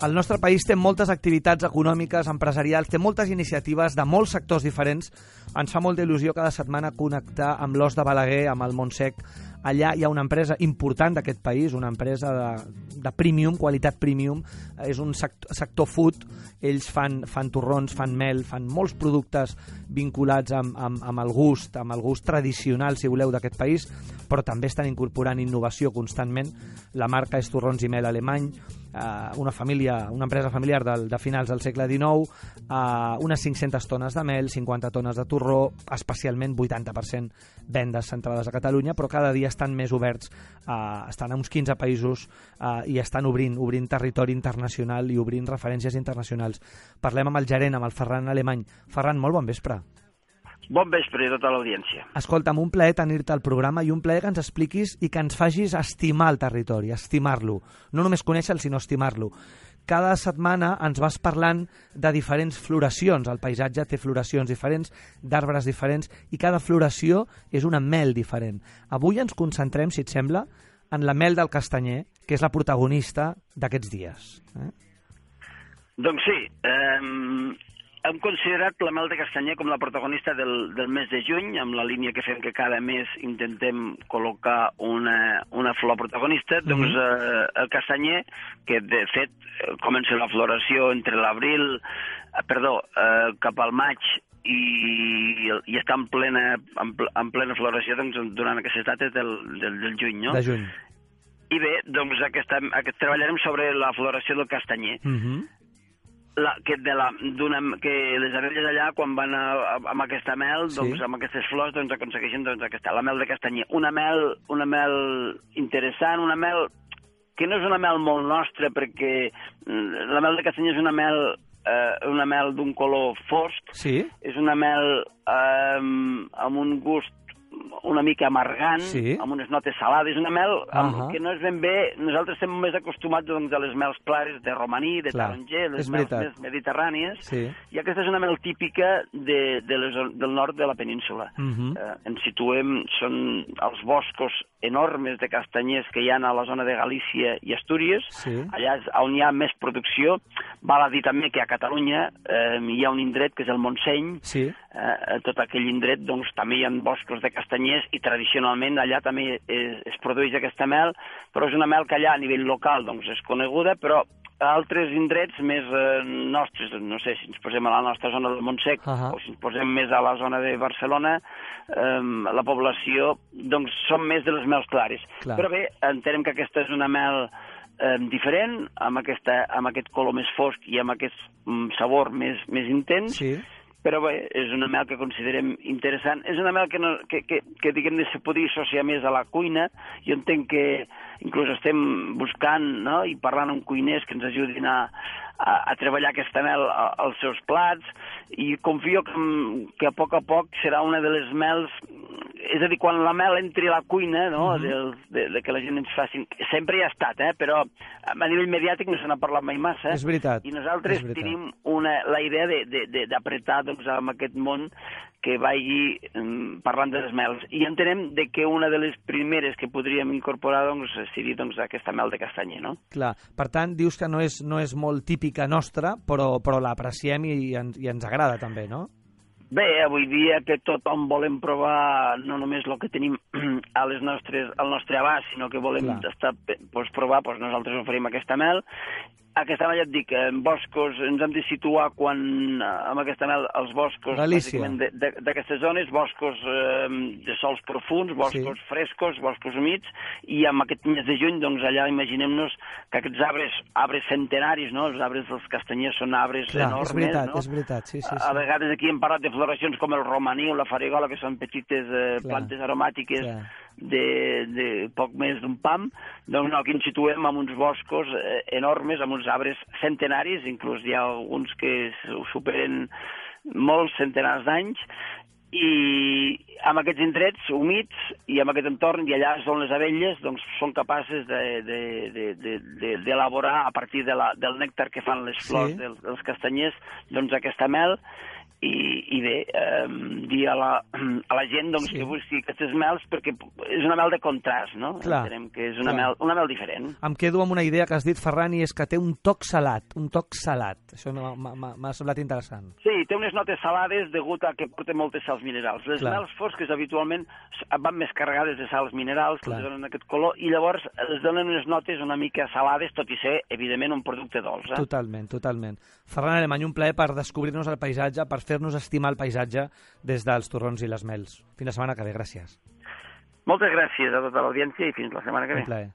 El nostre país té moltes activitats econòmiques, empresarials, té moltes iniciatives de molts sectors diferents. Ens fa molta il·lusió cada setmana connectar amb l'Os de Balaguer, amb el Montsec. Allà hi ha una empresa important d'aquest país, una empresa de, de premium, qualitat premium. És un sector, sector food. Ells fan, fan torrons, fan mel, fan molts productes vinculats amb, amb, amb el gust, amb el gust tradicional, si voleu, d'aquest país, però també estan incorporant innovació constantment. La marca és Torrons i Mel Alemany, eh, una família, una empresa familiar del, de finals del segle XIX, eh, unes 500 tones de mel, 50 tones de torró, especialment 80% vendes centrades a Catalunya, però cada dia estan més oberts, eh, estan a uns 15 països eh, i estan obrint, obrint territori internacional i obrint referències internacionals. Parlem amb el gerent, amb el Ferran Alemany. Ferran, molt bon vespre. Bon vespre a tota l'audiència. Escolta'm, un plaer tenir-te al programa i un plaer que ens expliquis i que ens facis estimar el territori, estimar-lo. No només conèixer-lo, sinó estimar-lo. Cada setmana ens vas parlant de diferents floracions. El paisatge té floracions diferents, d'arbres diferents, i cada floració és una mel diferent. Avui ens concentrem, si et sembla, en la mel del castanyer, que és la protagonista d'aquests dies. Eh? Doncs sí, eh, hem considerat la mel de castanyer com la protagonista del, del mes de juny, amb la línia que fem que cada mes intentem col·locar una, una flor protagonista, mm -hmm. doncs eh, el castanyer, que de fet comença la floració entre l'abril, eh, perdó, eh, cap al maig i, i està en plena, en, en plena floració doncs, durant aquestes dates del, del, del juny, no? De juny. I bé, doncs aquesta, aquest, treballarem sobre la floració del castanyer. Mm -hmm la, que, de la, que les abelles allà, quan van a, a, amb aquesta mel, doncs, Sí. amb aquestes flors, doncs, aconsegueixen doncs, aquesta, la mel de castanyer. Una mel, una mel interessant, una mel que no és una mel molt nostra, perquè mm, la mel de castanyer és una mel eh, una mel d'un color fosc, Sí? és una mel eh, amb un gust una mica amargant, Sí. amb unes notes salades, una mel amb, Ahà. que no és ben bé... Nosaltres estem més acostumats doncs, a les mels clares de romaní, de Clar, taronger, les és mels veritat. més mediterrànies, Sí. i aquesta és una mel típica de, de les, del nord de la península. Mhm. eh, ens situem, són els boscos enormes de castanyers que hi ha a la zona de Galícia i Astúries, Sí. allà és on hi ha més producció. Val a dir també que a Catalunya eh, hi ha un indret que és el Montseny, Sí. Eh, a tot aquell indret doncs, també hi ha boscos de castanyers i tradicionalment allà també es, es produeix aquesta mel, però és una mel que allà a nivell local doncs, és coneguda, però a altres indrets més eh, nostres, no sé, si ens posem a la nostra zona del Montsec Ahà. o si ens posem més a la zona de Barcelona, eh, la població doncs, són més de les mels clares. Clar. Però bé, entenem que aquesta és una mel eh, diferent, amb, aquesta, amb aquest color més fosc i amb aquest mm, sabor més, més intens, Sí. Però bé, és una mel que considerem interessant. És una mel que, no, que, que, que diguem se podria associar més a la cuina. Jo entenc que inclús estem buscant no? i parlant amb cuiners que ens ajudin a, a, a treballar aquesta mel als seus plats i confio que, que a poc a poc serà una de les mels és a dir, quan la mel entri a la cuina, no? Mhm. Del, de, de que la gent ens facin... Sempre hi ha estat, eh? però a nivell mediàtic no se n'ha parlat mai massa. És veritat, I nosaltres veritat. tenim una, la idea de- de- de- d'apretar doncs, amb aquest món que vagi mm, parlant de les mels. I entenem de que una de les primeres que podríem incorporar doncs, seria doncs, aquesta mel de castanyer, no? Clar. Per tant, dius que no és, no és molt típica nostra, però, però l'apreciem i, i, ens, i ens agrada també, no? Bé, avui dia que tothom volem provar no només el que tenim a les nostres, al nostre abast, sinó que volem Clar. estar, doncs, provar, doncs nosaltres oferim aquesta mel. Aquesta mel, ja et dic, en boscos ens hem de situar quan, eh, amb aquesta mel, els boscos d'aquestes zones, boscos eh, de sols profuns, boscos Sí. frescos, boscos humits, i amb aquest mes de juny, doncs allà imaginem-nos que aquests arbres, arbres centenaris, no? els arbres dels castanyers són arbres Clar, enormes, és veritat, no? és veritat, sí, sí. A sí. vegades aquí hem parlat de floracions com el romaní o la farigola, que són petites eh, Clar. plantes aromàtiques Clar. De, de poc més d'un pam. Doncs no, aquí ens situem amb uns boscos eh, enormes, amb uns arbres centenaris, inclús hi ha alguns que su- superen molts centenars d'anys, i amb aquests indrets humits i amb aquest entorn, i allà és on les abelles doncs, són capaces d'elaborar de, de, de, de, a partir de la, del nèctar que fan les flors Sí. dels, dels castanyers doncs aquesta mel i, i bé, eh, dir a la, a la gent doncs, Sí. que busqui aquestes mels perquè és una mel de contrast, no? Clar, Entenem que és una clar. mel, una mel diferent. Em quedo amb una idea que has dit, Ferran, i és que té un toc salat, un toc salat. Això no- m'ha- semblat interessant. Sí, té unes notes salades degut a que porta moltes sals minerals. Les Clar. mels fosques habitualment van més carregades de sals minerals, que Clar. els donen aquest color, i llavors els donen unes notes una mica salades, tot i ser, evidentment, un producte dolç. Eh? Totalment, totalment. Ferran Alemany, un plaer per descobrir-nos el paisatge, per fer-nos estimar el paisatge des dels torrons i les mels. Fins la setmana que ve, gràcies. Moltes gràcies a tota l'audiència i fins la setmana que ve. Un plaer.